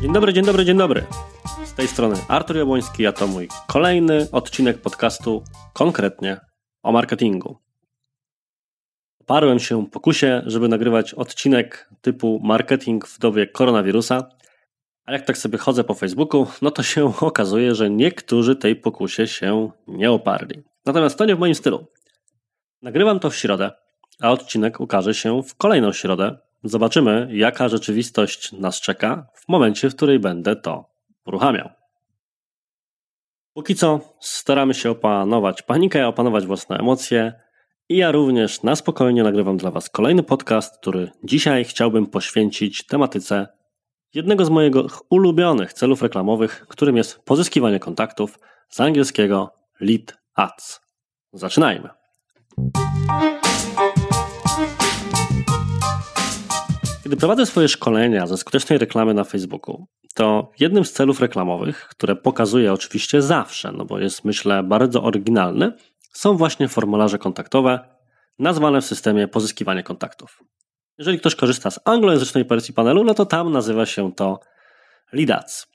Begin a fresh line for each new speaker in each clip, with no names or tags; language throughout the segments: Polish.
Dzień dobry, dzień dobry, dzień dobry. Z tej strony Artur Jabłoński, a to mój kolejny odcinek podcastu konkretnie o marketingu. Oparłem się pokusie, żeby nagrywać odcinek typu marketing w dobie koronawirusa, a jak tak sobie chodzę po Facebooku, no to się okazuje, że niektórzy tej pokusie się nie oparli. Natomiast to nie w moim stylu. Nagrywam to w środę, a odcinek ukaże się w kolejną środę. Zobaczymy, jaka rzeczywistość nas czeka w momencie, w której będę to uruchamiał. Póki co staramy się opanować panikę, opanować własne emocje. I ja również na spokojnie nagrywam dla Was kolejny podcast, który dzisiaj chciałbym poświęcić tematyce jednego z moich ulubionych celów reklamowych, którym jest pozyskiwanie kontaktów z angielskiego lead ads. Zaczynajmy. Kiedy prowadzę swoje szkolenia ze skutecznej reklamy na Facebooku, to jednym z celów reklamowych, które pokazuję oczywiście zawsze, no bo jest myślę bardzo oryginalny, są właśnie formularze kontaktowe nazwane w systemie pozyskiwanie kontaktów. Jeżeli ktoś korzysta z anglojęzycznej wersji panelu, no to tam nazywa się to Leadads.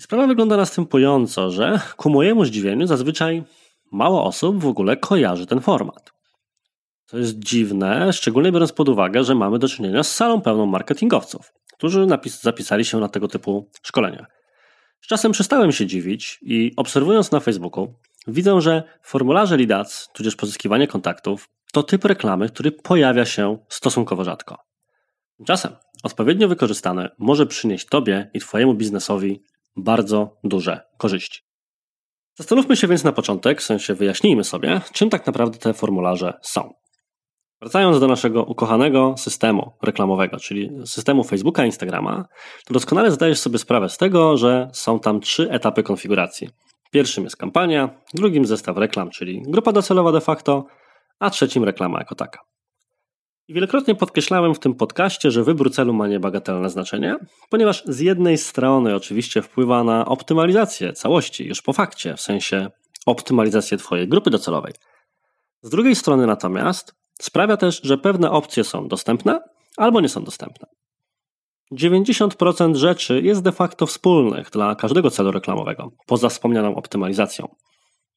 Sprawa wygląda następująco, że ku mojemu zdziwieniu zazwyczaj mało osób w ogóle kojarzy ten format. To jest dziwne, szczególnie biorąc pod uwagę, że mamy do czynienia z salą pełną marketingowców, którzy napis- zapisali się na tego typu szkolenia. Z czasem przestałem się dziwić i obserwując na Facebooku, widzę, że formularze LeadAds, tudzież pozyskiwanie kontaktów, to typ reklamy, który pojawia się stosunkowo rzadko. Tymczasem odpowiednio wykorzystane może przynieść Tobie i Twojemu biznesowi bardzo duże korzyści. Zastanówmy się więc na początek, w sensie wyjaśnijmy sobie, czym tak naprawdę te formularze są. Wracając do naszego ukochanego systemu reklamowego, czyli systemu Facebooka i Instagrama, to doskonale zdajesz sobie sprawę z tego, że są tam trzy etapy konfiguracji. Pierwszym jest kampania, drugim zestaw reklam, czyli grupa docelowa de facto, a trzecim reklama jako taka. I wielokrotnie podkreślałem w tym podcaście, że wybór celu ma niebagatelne znaczenie, ponieważ z jednej strony oczywiście wpływa na optymalizację całości już po fakcie, w sensie optymalizację Twojej grupy docelowej. Z drugiej strony natomiast sprawia też, że pewne opcje są dostępne albo nie są dostępne. 90% rzeczy jest de facto wspólnych dla każdego celu reklamowego, poza wspomnianą optymalizacją.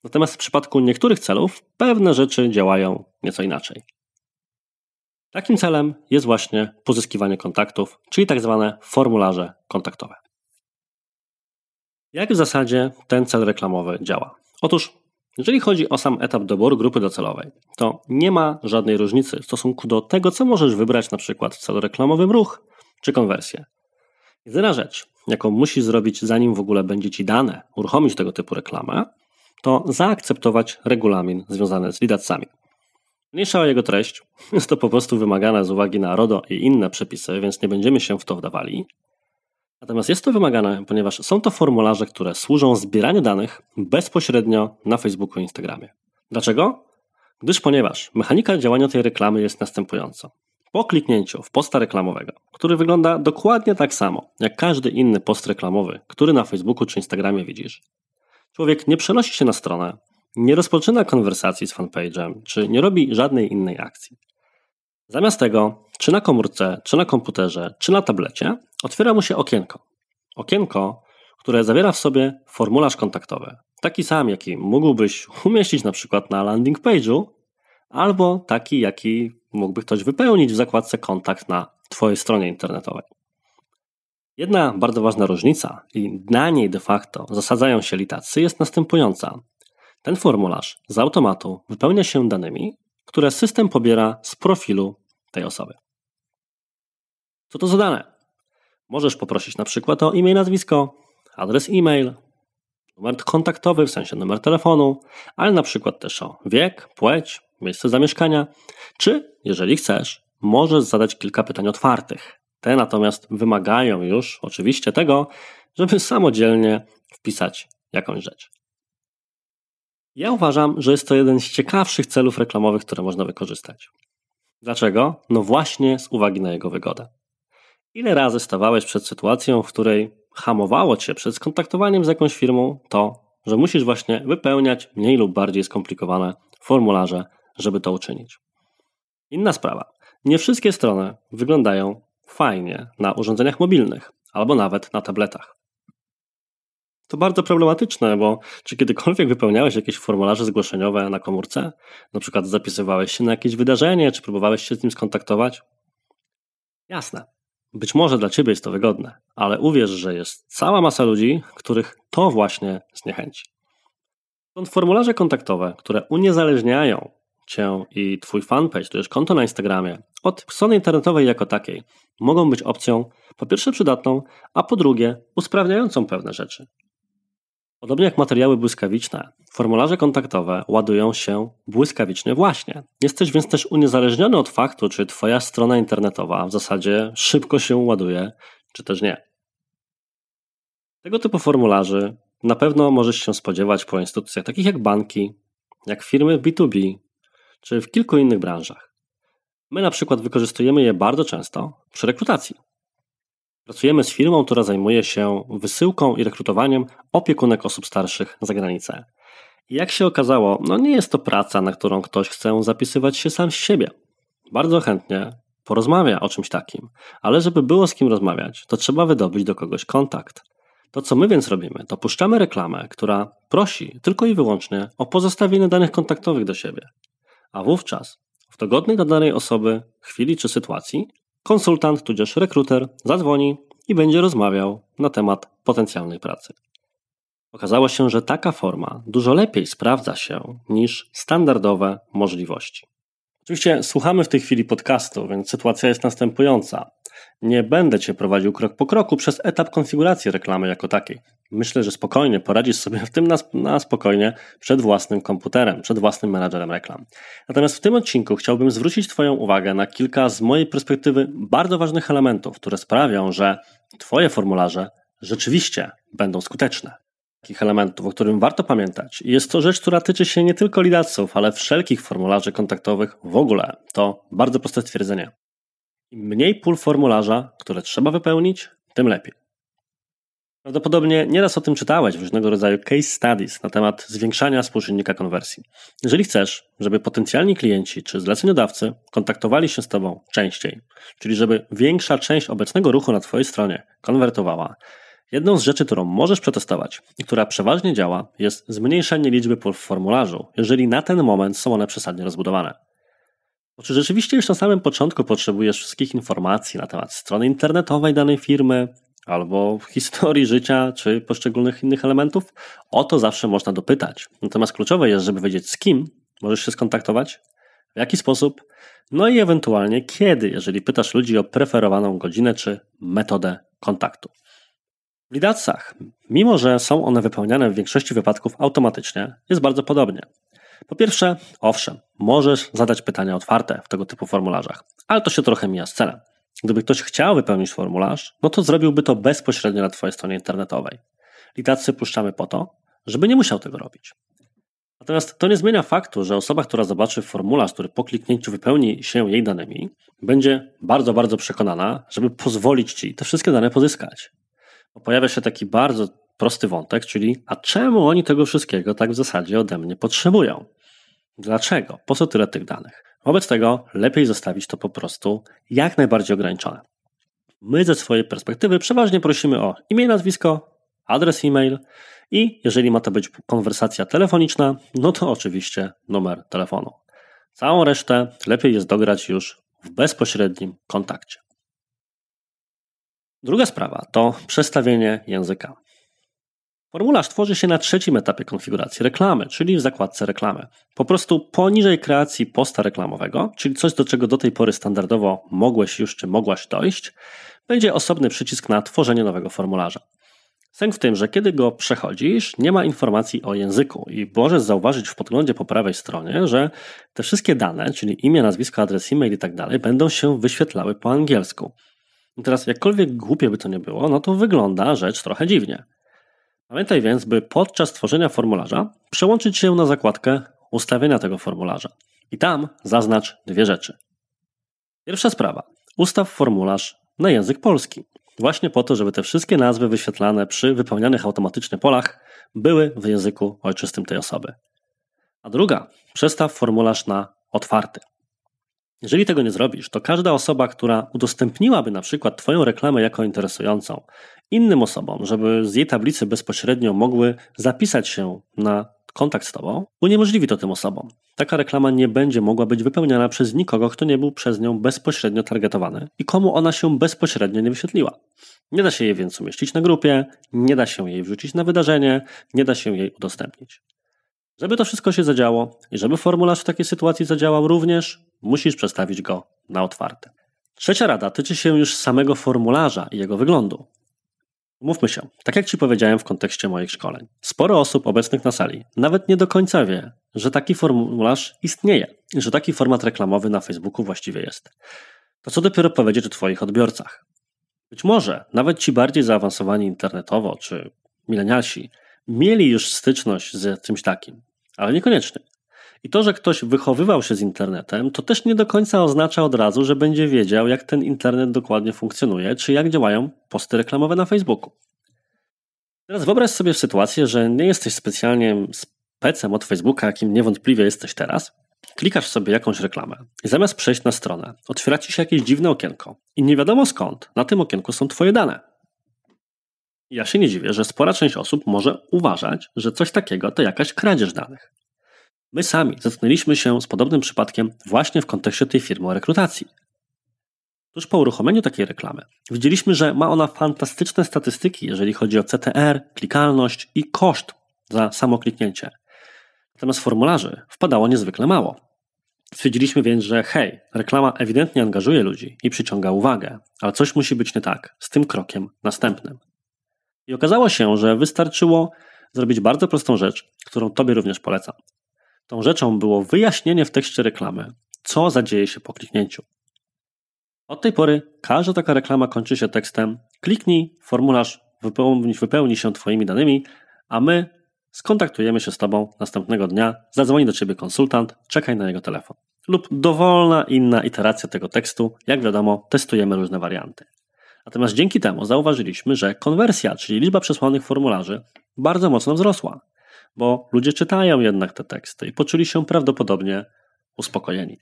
Natomiast w przypadku niektórych celów pewne rzeczy działają nieco inaczej. Takim celem jest właśnie pozyskiwanie kontaktów, czyli tak zwane formularze kontaktowe. Jak w zasadzie ten cel reklamowy działa? Otóż, jeżeli chodzi o sam etap doboru grupy docelowej, to nie ma żadnej różnicy w stosunku do tego, co możesz wybrać na przykład w celu reklamowym ruch czy konwersję. Jedyna rzecz, jaką musisz zrobić, zanim w ogóle będzie ci dane uruchomić tego typu reklamę, to zaakceptować regulamin związany z lidatsami. Mniejsza o jego treść, jest to po prostu wymagane z uwagi na RODO i inne przepisy, więc nie będziemy się w to wdawali. Natomiast jest to wymagane, ponieważ są to formularze, które służą zbieraniu danych bezpośrednio na Facebooku i Instagramie. Dlaczego? Gdyż ponieważ mechanika działania tej reklamy jest następująca. Po kliknięciu w posta reklamowego, który wygląda dokładnie tak samo jak każdy inny post reklamowy, który na Facebooku czy Instagramie widzisz, człowiek nie przenosi się na stronę, nie rozpoczyna konwersacji z fanpage'em, czy nie robi żadnej innej akcji. Zamiast tego, czy na komórce, czy na komputerze, czy na tablecie, otwiera mu się okienko. Okienko, które zawiera w sobie formularz kontaktowy. Taki sam, jaki mógłbyś umieścić na przykład na landing page'u, albo taki, jaki mógłby ktoś wypełnić w zakładce kontakt na Twojej stronie internetowej. Jedna bardzo ważna różnica, i na niej de facto zasadzają się litacje, jest następująca. Ten formularz z automatu wypełnia się danymi, które system pobiera z profilu tej osoby. Co to za dane? Możesz poprosić na przykład o imię, nazwisko, adres e-mail, numer kontaktowy, w sensie numer telefonu, ale na przykład też o wiek, płeć, miejsce zamieszkania, czy jeżeli chcesz, możesz zadać kilka pytań otwartych. Te natomiast wymagają już oczywiście tego, żeby samodzielnie wpisać jakąś rzecz. Ja uważam, że jest to jeden z ciekawszych celów reklamowych, które można wykorzystać. Dlaczego? No właśnie z uwagi na jego wygodę. Ile razy stawałeś przed sytuacją, w której hamowało cię przed skontaktowaniem z jakąś firmą to, że musisz właśnie wypełniać mniej lub bardziej skomplikowane formularze, żeby to uczynić. Inna sprawa. Nie wszystkie strony wyglądają fajnie na urządzeniach mobilnych albo nawet na tabletach. To bardzo problematyczne, bo czy kiedykolwiek wypełniałeś jakieś formularze zgłoszeniowe na komórce? Na przykład zapisywałeś się na jakieś wydarzenie, czy próbowałeś się z nim skontaktować? Jasne. Być może dla ciebie jest to wygodne, ale uwierz, że jest cała masa ludzi, których to właśnie zniechęci. Stąd formularze kontaktowe, które uniezależniają cię i twój fanpage, to konto na Instagramie, od strony internetowej jako takiej, mogą być opcją po pierwsze przydatną, a po drugie usprawniającą pewne rzeczy. Podobnie jak materiały błyskawiczne, formularze kontaktowe ładują się błyskawicznie właśnie. Jesteś więc też uniezależniony od faktu, czy Twoja strona internetowa w zasadzie szybko się ładuje, czy też nie. Tego typu formularzy na pewno możesz się spodziewać po instytucjach takich jak banki, jak firmy B2B, czy w kilku innych branżach. My na przykład wykorzystujemy je bardzo często przy rekrutacji. Pracujemy z firmą, która zajmuje się wysyłką i rekrutowaniem opiekunek osób starszych za granicę. I jak się okazało, no nie jest to praca, na którą ktoś chce zapisywać się sam z siebie. Bardzo chętnie porozmawia o czymś takim, ale żeby było z kim rozmawiać, to trzeba wydobyć do kogoś kontakt. To, co my więc robimy, to puszczamy reklamę, która prosi tylko i wyłącznie o pozostawienie danych kontaktowych do siebie. A wówczas, w dogodnej dla danej osoby chwili czy sytuacji, konsultant tudzież rekruter zadzwoni i będzie rozmawiał na temat potencjalnej pracy. Okazało się, że taka forma dużo lepiej sprawdza się niż standardowe możliwości. Oczywiście słuchamy w tej chwili podcastu, więc sytuacja jest następująca. Nie będę Cię prowadził krok po kroku przez etap konfiguracji reklamy jako takiej. Myślę, że spokojnie poradzisz sobie w tym na, na, spokojnie przed własnym komputerem, przed własnym menadżerem reklam. Natomiast w tym odcinku chciałbym zwrócić Twoją uwagę na kilka z mojej perspektywy bardzo ważnych elementów, które sprawią, że Twoje formularze rzeczywiście będą skuteczne. Takich elementów, o którym warto pamiętać. Jest to rzecz, która tyczy się nie tylko lidaców, ale wszelkich formularzy kontaktowych w ogóle. To bardzo proste stwierdzenie. Im mniej pól formularza, które trzeba wypełnić, tym lepiej. Prawdopodobnie nieraz o tym czytałeś w różnego rodzaju case studies na temat zwiększania współczynnika konwersji. Jeżeli chcesz, żeby potencjalni klienci czy zleceniodawcy kontaktowali się z Tobą częściej, czyli żeby większa część obecnego ruchu na Twojej stronie konwertowała, jedną z rzeczy, którą możesz przetestować i która przeważnie działa, jest zmniejszenie liczby pól w formularzu, jeżeli na ten moment są one przesadnie rozbudowane. Bo czy rzeczywiście już na samym początku potrzebujesz wszystkich informacji na temat strony internetowej danej firmy, albo historii życia, czy poszczególnych innych elementów? O to zawsze można dopytać. Natomiast kluczowe jest, żeby wiedzieć z kim możesz się skontaktować, w jaki sposób, no i ewentualnie kiedy, jeżeli pytasz ludzi o preferowaną godzinę czy metodę kontaktu. W lidacach, mimo że są one wypełniane w większości wypadków automatycznie, jest bardzo podobnie. Po pierwsze, owszem, możesz zadać pytania otwarte w tego typu formularzach, ale to się trochę mija z celem. Gdyby ktoś chciał wypełnić formularz, no to zrobiłby to bezpośrednio na Twojej stronie internetowej. Litację puszczamy po to, żeby nie musiał tego robić. Natomiast to nie zmienia faktu, że osoba, która zobaczy formularz, który po kliknięciu wypełni się jej danymi, będzie bardzo, bardzo przekonana, żeby pozwolić Ci te wszystkie dane pozyskać. Bo pojawia się taki bardzo prosty wątek, czyli a czemu oni tego wszystkiego tak w zasadzie ode mnie potrzebują? Dlaczego? Po co tyle tych danych? Wobec tego lepiej zostawić to po prostu jak najbardziej ograniczone. My ze swojej perspektywy przeważnie prosimy o imię, nazwisko, adres e-mail i jeżeli ma to być konwersacja telefoniczna, no to oczywiście numer telefonu. Całą resztę lepiej jest dograć już w bezpośrednim kontakcie. Druga sprawa to przestawienie języka. Formularz tworzy się na trzecim etapie konfiguracji reklamy, czyli w zakładce reklamy. Po prostu poniżej kreacji posta reklamowego, czyli coś do czego do tej pory standardowo mogłeś już czy mogłaś dojść, będzie osobny przycisk na tworzenie nowego formularza. Sęk w tym, że kiedy go przechodzisz, nie ma informacji o języku i możesz zauważyć w podglądzie po prawej stronie, że te wszystkie dane, czyli imię, nazwisko, adres e-mail i tak dalej, będą się wyświetlały po angielsku. I teraz, jakkolwiek głupie by to nie było, no to wygląda rzecz trochę dziwnie. Pamiętaj więc, by podczas tworzenia formularza przełączyć się na zakładkę ustawienia tego formularza. I tam zaznacz dwie rzeczy. Pierwsza sprawa. Ustaw formularz na język polski. Właśnie po to, żeby te wszystkie nazwy wyświetlane przy wypełnianych automatycznie polach były w języku ojczystym tej osoby. A druga, przestaw formularz na otwarty. Jeżeli tego nie zrobisz, to każda osoba, która udostępniłaby na przykład Twoją reklamę jako interesującą innym osobom, żeby z jej tablicy bezpośrednio mogły zapisać się na kontakt z Tobą, uniemożliwi to tym osobom. Taka reklama nie będzie mogła być wypełniana przez nikogo, kto nie był przez nią bezpośrednio targetowany i komu ona się bezpośrednio nie wyświetliła. Nie da się jej więc umieścić na grupie, nie da się jej wrzucić na wydarzenie, nie da się jej udostępnić. Żeby to wszystko się zadziało i żeby formularz w takiej sytuacji zadziałał również, musisz przestawić go na otwarte. Trzecia rada tyczy się już samego formularza i jego wyglądu. Mówmy się, tak jak Ci powiedziałem w kontekście moich szkoleń, sporo osób obecnych na sali nawet nie do końca wie, że taki formularz istnieje że taki format reklamowy na Facebooku właściwie jest. To co dopiero powiedzieć o Twoich odbiorcach. Być może nawet ci bardziej zaawansowani internetowo czy milenialsi mieli już styczność z czymś takim, ale niekoniecznie. I to, że ktoś wychowywał się z internetem, to też nie do końca oznacza od razu, że będzie wiedział, jak ten internet dokładnie funkcjonuje, czy jak działają posty reklamowe na Facebooku. Teraz wyobraź sobie sytuację, że nie jesteś specjalnie specem od Facebooka, jakim niewątpliwie jesteś teraz. Klikasz sobie jakąś reklamę i zamiast przejść na stronę, otwiera ci się jakieś dziwne okienko i nie wiadomo skąd na tym okienku są twoje dane. Ja się nie dziwię, że spora część osób może uważać, że coś takiego to jakaś kradzież danych. My sami zetknęliśmy się z podobnym przypadkiem właśnie w kontekście tej firmy o rekrutacji. Tuż po uruchomieniu takiej reklamy widzieliśmy, że ma ona fantastyczne statystyki, jeżeli chodzi o CTR, klikalność i koszt za samo kliknięcie. Natomiast formularzy wpadało niezwykle mało. Stwierdziliśmy więc, że hej, reklama ewidentnie angażuje ludzi i przyciąga uwagę, ale coś musi być nie tak z tym krokiem następnym. I okazało się, że wystarczyło zrobić bardzo prostą rzecz, którą Tobie również polecam. Tą rzeczą było wyjaśnienie w tekście reklamy, co zadzieje się po kliknięciu. Od tej pory każda taka reklama kończy się tekstem kliknij, formularz wypełni, wypełni się Twoimi danymi, a my skontaktujemy się z Tobą następnego dnia, zadzwoni do Ciebie konsultant, czekaj na jego telefon. Lub dowolna inna iteracja tego tekstu, jak wiadomo, testujemy różne warianty. Natomiast dzięki temu zauważyliśmy, że konwersja, czyli liczba przesłanych formularzy, bardzo mocno wzrosła bo ludzie czytają jednak te teksty i poczuli się prawdopodobnie uspokojeni.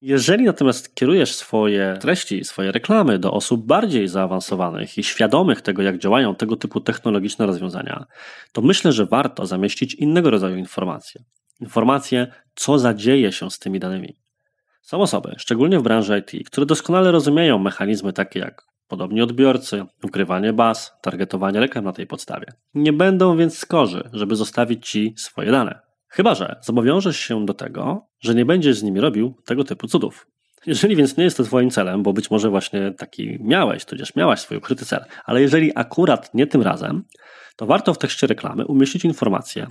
Jeżeli natomiast kierujesz swoje treści, swoje reklamy do osób bardziej zaawansowanych i świadomych tego, jak działają tego typu technologiczne rozwiązania, to myślę, że warto zamieścić innego rodzaju informacje. Informacje, co zadzieje się z tymi danymi. Są osoby, szczególnie w branży IT, które doskonale rozumieją mechanizmy takie jak Podobnie odbiorcy, ukrywanie baz, targetowanie reklam na tej podstawie. Nie będą więc skorzy, żeby zostawić Ci swoje dane. Chyba, że zobowiążesz się do tego, że nie będziesz z nimi robił tego typu cudów. Jeżeli więc nie jest to Twoim celem, bo być może właśnie taki miałeś, tudzież miałaś swój ukryty cel, ale jeżeli akurat nie tym razem, to warto w tekście reklamy umieścić informację,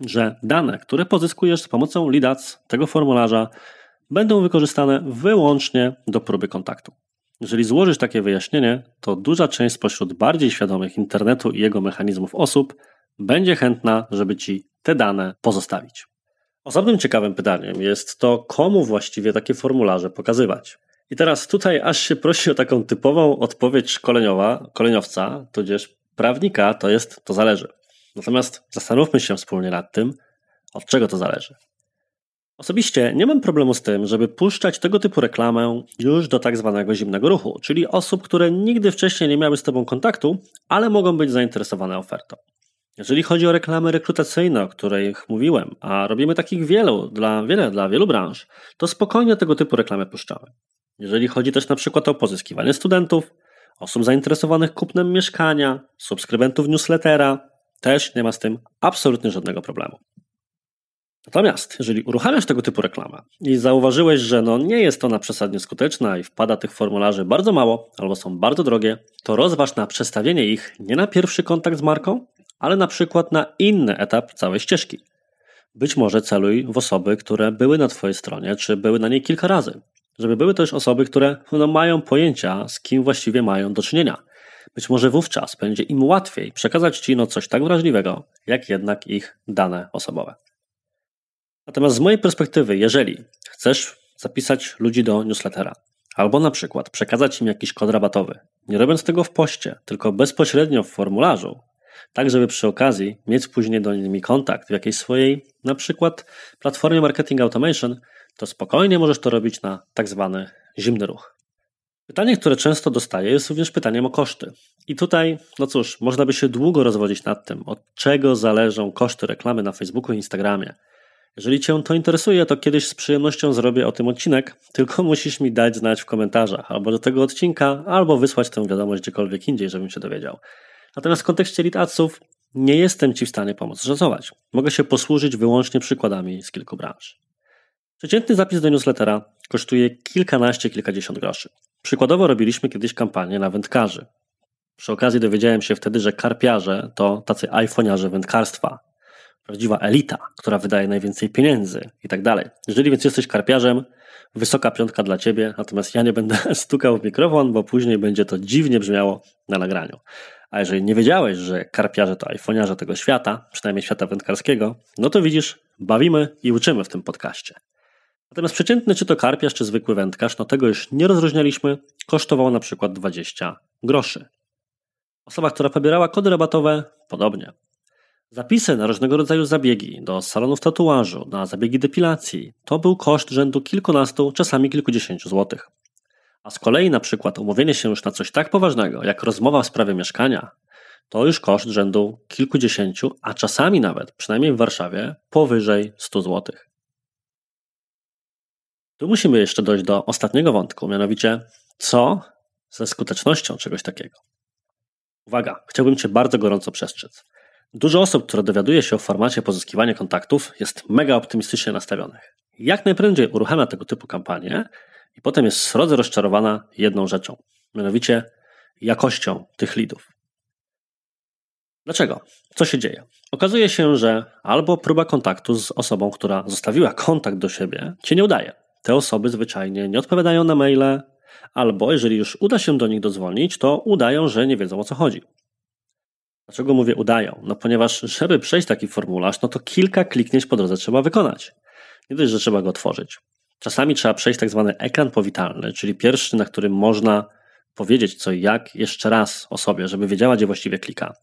że dane, które pozyskujesz z pomocą LIDAC tego formularza, będą wykorzystane wyłącznie do próby kontaktu. Jeżeli złożysz takie wyjaśnienie, to duża część spośród bardziej świadomych internetu i jego mechanizmów osób będzie chętna, żeby ci te dane pozostawić. Osobnym ciekawym pytaniem jest to, komu właściwie takie formularze pokazywać. I teraz tutaj aż się prosi o taką typową odpowiedź szkoleniowa, koleniowca, tudzież prawnika, to jest to zależy. Natomiast zastanówmy się wspólnie nad tym, od czego to zależy. Osobiście nie mam problemu z tym, żeby puszczać tego typu reklamę już do tak zwanego zimnego ruchu, czyli osób, które nigdy wcześniej nie miały z Tobą kontaktu, ale mogą być zainteresowane ofertą. Jeżeli chodzi o reklamy rekrutacyjne, o których mówiłem, a robimy takich wielu dla, wiele dla wielu branż, to spokojnie tego typu reklamy puszczamy. Jeżeli chodzi też na przykład o pozyskiwanie studentów, osób zainteresowanych kupnem mieszkania, subskrybentów newslettera, też nie ma z tym absolutnie żadnego problemu. Natomiast, jeżeli uruchamiasz tego typu reklamę i zauważyłeś, że no nie jest ona przesadnie skuteczna i wpada tych formularzy bardzo mało albo są bardzo drogie, to rozważ na przestawienie ich nie na pierwszy kontakt z marką, ale na przykład na inny etap całej ścieżki. Być może celuj w osoby, które były na Twojej stronie, czy były na niej kilka razy. Żeby były też osoby, które no, mają pojęcia, z kim właściwie mają do czynienia. Być może wówczas będzie im łatwiej przekazać Ci no coś tak wrażliwego, jak jednak ich dane osobowe. Natomiast z mojej perspektywy, jeżeli chcesz zapisać ludzi do newslettera, albo na przykład przekazać im jakiś kod rabatowy, nie robiąc tego w poście, tylko bezpośrednio w formularzu, tak żeby przy okazji mieć później do nimi kontakt w jakiejś swojej, na przykład platformie marketing automation, to spokojnie możesz to robić na tak zwany zimny ruch. Pytanie, które często dostaję, jest również pytaniem o koszty. I tutaj, no cóż, można by się długo rozwodzić nad tym, od czego zależą koszty reklamy na Facebooku i Instagramie. Jeżeli Cię to interesuje, to kiedyś z przyjemnością zrobię o tym odcinek, tylko musisz mi dać znać w komentarzach albo do tego odcinka, albo wysłać tę wiadomość gdziekolwiek indziej, żebym się dowiedział. Natomiast w kontekście lead nie jestem Ci w stanie pomóc szacować. Mogę się posłużyć wyłącznie przykładami z kilku branż. Przeciętny zapis do newslettera kosztuje kilkanaście, kilkadziesiąt groszy. Przykładowo robiliśmy kiedyś kampanię na wędkarzy. Przy okazji dowiedziałem się wtedy, że karpiarze to tacy iPhoniarze wędkarstwa. Prawdziwa elita, która wydaje najwięcej pieniędzy i tak dalej. Jeżeli więc jesteś karpiarzem, wysoka piątka dla ciebie, natomiast ja nie będę stukał w mikrofon, bo później będzie to dziwnie brzmiało na nagraniu. A jeżeli nie wiedziałeś, że karpiarze to iPhoniarze tego świata, przynajmniej świata wędkarskiego, no to widzisz, bawimy i uczymy w tym podcaście. Natomiast przeciętny czy to karpiarz, czy zwykły wędkarz, no tego już nie rozróżnialiśmy, kosztował na przykład 20 groszy. Osoba, która pobierała kody rabatowe, podobnie. Zapisy na różnego rodzaju zabiegi, do salonów tatuażu, na zabiegi depilacji, to był koszt rzędu kilkunastu, czasami kilkudziesięciu złotych. A z kolei na przykład umówienie się już na coś tak poważnego, jak rozmowa w sprawie mieszkania, to już koszt rzędu kilkudziesięciu, a czasami nawet, przynajmniej w Warszawie, powyżej 100 złotych. Tu musimy jeszcze dojść do ostatniego wątku, mianowicie co ze skutecznością czegoś takiego. Uwaga, chciałbym Cię bardzo gorąco przestrzec. Dużo osób, które dowiaduje się o formacie pozyskiwania kontaktów, jest mega optymistycznie nastawionych. Jak najprędzej uruchamia tego typu kampanię i potem jest srodze rozczarowana jedną rzeczą, mianowicie jakością tych lidów. Dlaczego? Co się dzieje? Okazuje się, że albo próba kontaktu z osobą, która zostawiła kontakt do siebie, cię nie udaje te osoby zwyczajnie nie odpowiadają na maile, albo jeżeli już uda się do nich dodzwonić, to udają, że nie wiedzą o co chodzi. Dlaczego mówię udają? No ponieważ, żeby przejść taki formularz, no to kilka kliknięć po drodze trzeba wykonać. Nie dość, że trzeba go otworzyć. Czasami trzeba przejść tak zwany ekran powitalny, czyli pierwszy, na którym można powiedzieć co i jak jeszcze raz osobie, żeby wiedziała, gdzie właściwie klika.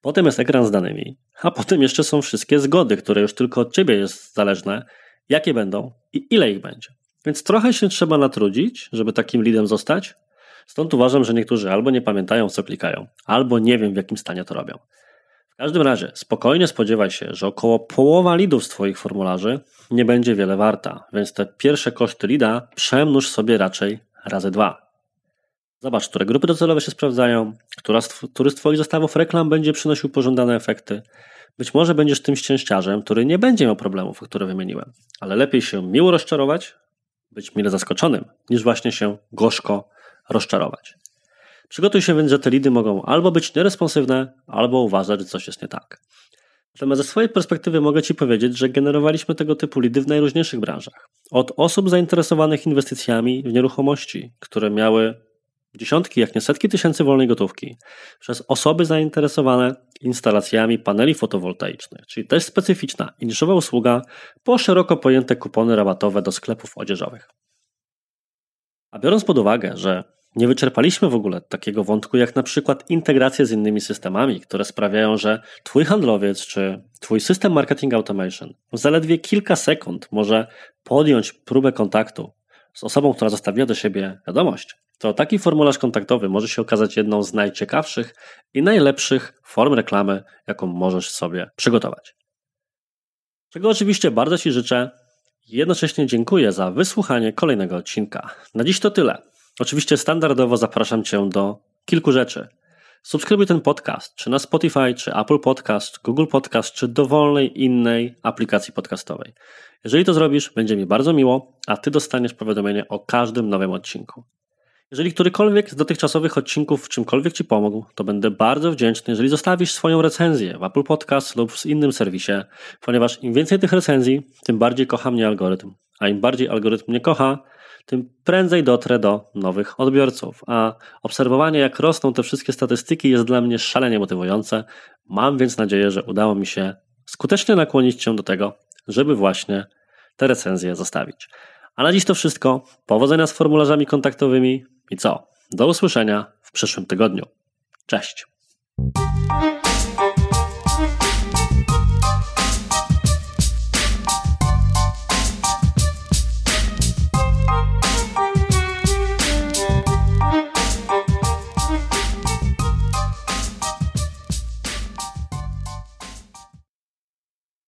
Potem jest ekran z danymi, a potem jeszcze są wszystkie zgody, które już tylko od ciebie jest zależne, jakie będą i ile ich będzie. Więc trochę się trzeba natrudzić, żeby takim lidem zostać. Stąd uważam, że niektórzy albo nie pamiętają, co klikają, albo nie wiem, w jakim stanie to robią. W każdym razie, spokojnie spodziewaj się, że około połowa lidów z Twoich formularzy nie będzie wiele warta, więc te pierwsze koszty lida przemnóż sobie raczej razy dwa. Zobacz, które grupy docelowe się sprawdzają, która z, który z Twoich zestawów reklam będzie przynosił pożądane efekty, być może będziesz tym szczęściarzem, który nie będzie miał problemów, które wymieniłem, ale lepiej się miło rozczarować, być mile zaskoczonym, niż właśnie się gorzko rozczarować. Przygotuj się więc, że te lidy mogą albo być nieresponsywne, albo uważać, że coś jest nie tak. Natomiast ze swojej perspektywy mogę Ci powiedzieć, że generowaliśmy tego typu lidy w najróżniejszych branżach. Od osób zainteresowanych inwestycjami w nieruchomości, które miały dziesiątki, jak nie setki tysięcy wolnej gotówki przez osoby zainteresowane instalacjami paneli fotowoltaicznych, czyli też specyficzna i usługa po szeroko pojęte kupony rabatowe do sklepów odzieżowych. A biorąc pod uwagę, że nie wyczerpaliśmy w ogóle takiego wątku, jak na przykład integracje z innymi systemami, które sprawiają, że Twój handlowiec czy Twój system marketing automation w zaledwie kilka sekund może podjąć próbę kontaktu z osobą, która zostawiła do siebie wiadomość, to taki formularz kontaktowy może się okazać jedną z najciekawszych i najlepszych form reklamy, jaką możesz sobie przygotować. Czego oczywiście bardzo Ci życzę. Jednocześnie dziękuję za wysłuchanie kolejnego odcinka. Na dziś to tyle. Oczywiście standardowo zapraszam Cię do kilku rzeczy. Subskrybuj ten podcast, czy na Spotify, czy Apple Podcast, Google Podcast, czy dowolnej innej aplikacji podcastowej. Jeżeli to zrobisz, będzie mi bardzo miło, a Ty dostaniesz powiadomienie o każdym nowym odcinku. Jeżeli którykolwiek z dotychczasowych odcinków w czymkolwiek Ci pomógł, to będę bardzo wdzięczny, jeżeli zostawisz swoją recenzję w Apple Podcast lub w innym serwisie, ponieważ im więcej tych recenzji, tym bardziej kocha mnie algorytm. A im bardziej algorytm mnie kocha, tym prędzej dotrę do nowych odbiorców. A obserwowanie, jak rosną te wszystkie statystyki, jest dla mnie szalenie motywujące. Mam więc nadzieję, że udało mi się skutecznie nakłonić Cię do tego, żeby właśnie te recenzje zostawić. A na dziś to wszystko. Powodzenia z formularzami kontaktowymi i co? Do usłyszenia w przyszłym tygodniu. Cześć.